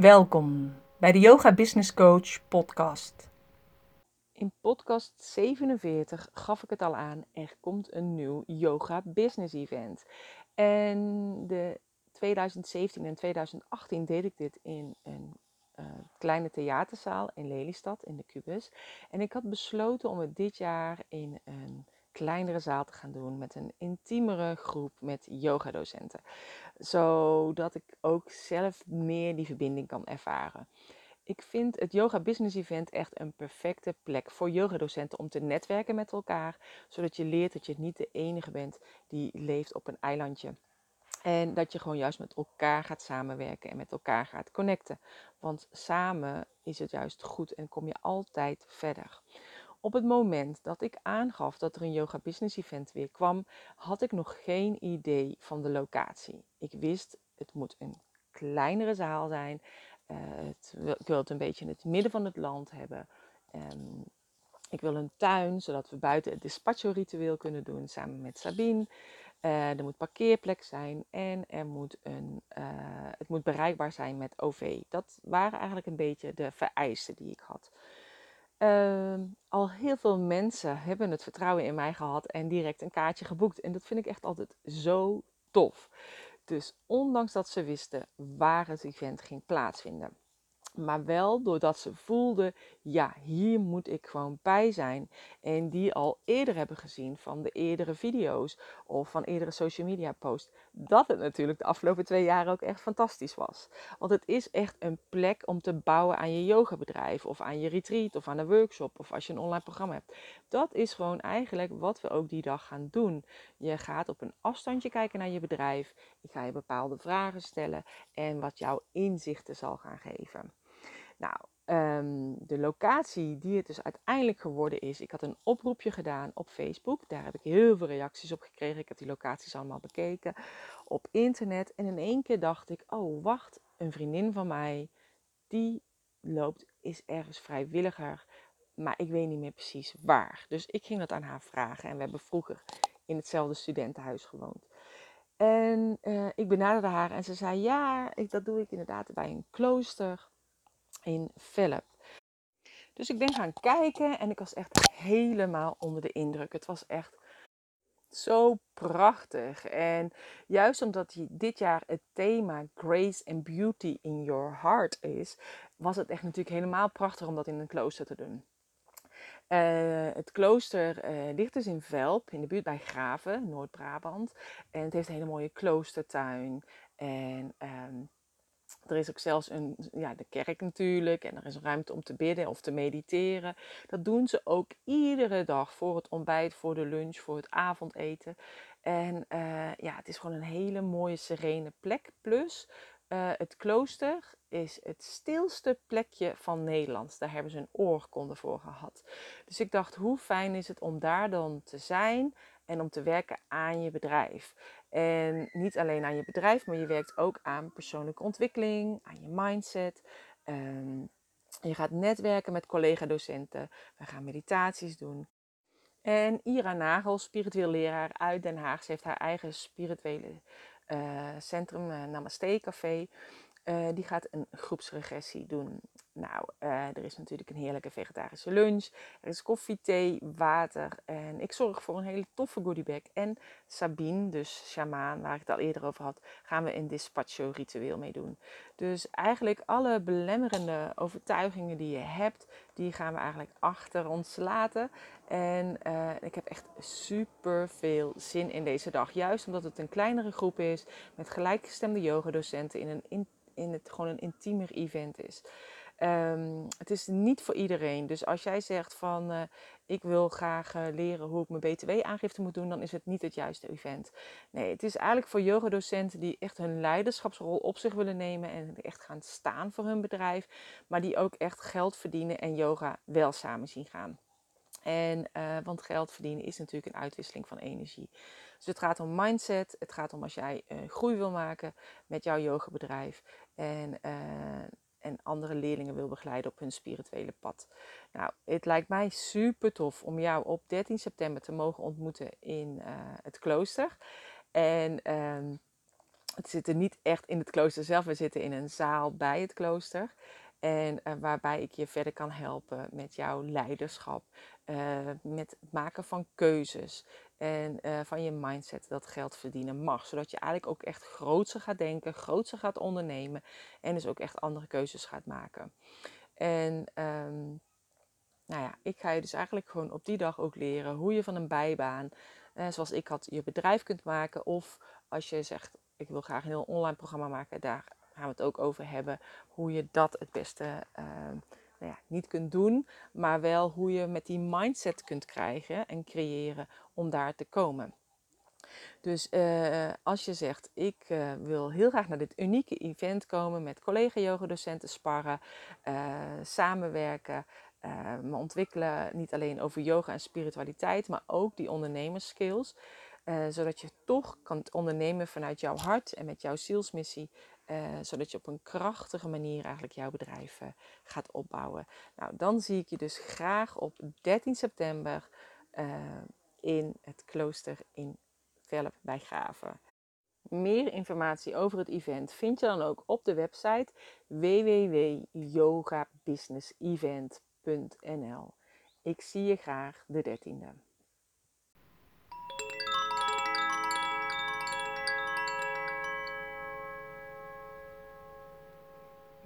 Welkom bij de Yoga Business Coach podcast. In podcast 47 gaf ik het al aan, er komt een nieuw yoga business event. En de 2017 en 2018 deed ik dit in een uh, kleine theaterzaal in Lelystad, in de Cubus. En ik had besloten om het dit jaar in een kleinere zaal te gaan doen met een intiemere groep met yogadocenten. Zodat ik ook zelf meer die verbinding kan ervaren. Ik vind het Yoga Business Event echt een perfecte plek voor yogadocenten om te netwerken met elkaar, zodat je leert dat je niet de enige bent die leeft op een eilandje. En dat je gewoon juist met elkaar gaat samenwerken en met elkaar gaat connecten. Want samen is het juist goed en kom je altijd verder. Op het moment dat ik aangaf dat er een yoga business event weer kwam, had ik nog geen idee van de locatie. Ik wist, het moet een kleinere zaal zijn. Uh, het, ik wil het een beetje in het midden van het land hebben. Um, ik wil een tuin, zodat we buiten het dispatcho ritueel kunnen doen samen met Sabine. Uh, er moet parkeerplek zijn en er moet een, uh, het moet bereikbaar zijn met OV. Dat waren eigenlijk een beetje de vereisten die ik had. Uh, al heel veel mensen hebben het vertrouwen in mij gehad en direct een kaartje geboekt. En dat vind ik echt altijd zo tof. Dus ondanks dat ze wisten waar het event ging plaatsvinden, maar wel doordat ze voelden, ja, hier moet ik gewoon bij zijn. En die al eerder hebben gezien van de eerdere video's of van eerdere social media posts. Dat het natuurlijk de afgelopen twee jaar ook echt fantastisch was. Want het is echt een plek om te bouwen aan je yogabedrijf of aan je retreat of aan een workshop of als je een online programma hebt. Dat is gewoon eigenlijk wat we ook die dag gaan doen. Je gaat op een afstandje kijken naar je bedrijf. Ik ga je bepaalde vragen stellen en wat jouw inzichten zal gaan geven. Nou, um, de locatie die het dus uiteindelijk geworden is. Ik had een oproepje gedaan op Facebook. Daar heb ik heel veel reacties op gekregen. Ik heb die locaties allemaal bekeken op internet. En in één keer dacht ik: oh, wacht, een vriendin van mij die loopt, is ergens vrijwilliger. Maar ik weet niet meer precies waar. Dus ik ging dat aan haar vragen. En we hebben vroeger in hetzelfde studentenhuis gewoond. En uh, ik benaderde haar en ze zei: Ja, ik, dat doe ik inderdaad bij een klooster in Philip. Dus ik ben gaan kijken en ik was echt helemaal onder de indruk. Het was echt zo prachtig. En juist omdat dit jaar het thema Grace and Beauty in Your Heart is, was het echt natuurlijk helemaal prachtig om dat in een klooster te doen. Uh, het klooster uh, ligt dus in Velp, in de buurt bij Graven, Noord-Brabant. En het heeft een hele mooie kloostertuin. En um, er is ook zelfs een, ja, de kerk natuurlijk en er is ruimte om te bidden of te mediteren. Dat doen ze ook iedere dag voor het ontbijt, voor de lunch, voor het avondeten. En uh, ja, het is gewoon een hele mooie serene plek. Plus, uh, het klooster is het stilste plekje van Nederland. Daar hebben ze een oorkonde voor gehad. Dus ik dacht, hoe fijn is het om daar dan te zijn en om te werken aan je bedrijf. En niet alleen aan je bedrijf, maar je werkt ook aan persoonlijke ontwikkeling, aan je mindset. Um, je gaat netwerken met collega-docenten. We gaan meditaties doen. En Ira Nagel, spiritueel leraar uit Den Haag, ze heeft haar eigen spirituele uh, centrum, uh, Namaste Café. Uh, die gaat een groepsregressie doen. Nou, uh, er is natuurlijk een heerlijke vegetarische lunch. Er is koffie, thee, water. En ik zorg voor een hele toffe goodiebag. En Sabine, dus shamaan, waar ik het al eerder over had, gaan we een dispatcho ritueel mee doen. Dus eigenlijk alle belemmerende overtuigingen die je hebt, die gaan we eigenlijk achter ons laten. En uh, ik heb echt super veel zin in deze dag. Juist omdat het een kleinere groep is, met gelijkgestemde yogadocenten in een in het gewoon een intiemer event is. Um, het is niet voor iedereen. Dus als jij zegt van uh, ik wil graag uh, leren hoe ik mijn BTW-aangifte moet doen, dan is het niet het juiste event. Nee, het is eigenlijk voor yogadocenten die echt hun leiderschapsrol op zich willen nemen en echt gaan staan voor hun bedrijf, maar die ook echt geld verdienen en yoga wel samen zien gaan. En, uh, want geld verdienen is natuurlijk een uitwisseling van energie. Dus het gaat om mindset. Het gaat om als jij uh, groei wil maken met jouw yogabedrijf. En, en andere leerlingen wil begeleiden op hun spirituele pad. Nou, het lijkt mij super tof om jou op 13 september te mogen ontmoeten in het klooster. En... Um, het zit niet echt in het klooster zelf. We zitten in een zaal bij het klooster. En uh, waarbij ik je verder kan helpen met jouw leiderschap, uh, met het maken van keuzes en uh, van je mindset dat geld verdienen mag. Zodat je eigenlijk ook echt grootser gaat denken, grootser gaat ondernemen en dus ook echt andere keuzes gaat maken. En um, nou ja, ik ga je dus eigenlijk gewoon op die dag ook leren hoe je van een bijbaan, zoals ik had, je bedrijf kunt maken. Of als je zegt, ik wil graag een heel online programma maken, daar gaan we het ook over hebben. Hoe je dat het beste uh, nou ja, niet kunt doen, maar wel hoe je met die mindset kunt krijgen en creëren om daar te komen. Dus uh, als je zegt, ik uh, wil heel graag naar dit unieke event komen met collega-yoga-docenten sparren, uh, samenwerken, me ontwikkelen niet alleen over yoga en spiritualiteit, maar ook die ondernemerskills. zodat je toch kan ondernemen vanuit jouw hart en met jouw zielsmissie zodat je op een krachtige manier eigenlijk jouw bedrijf gaat opbouwen. Nou, dan zie ik je dus graag op 13 september in het klooster in Velp bij Graven. Meer informatie over het event vind je dan ook op de website www.yogabusinessevent.nl. Ik zie je graag de 13e.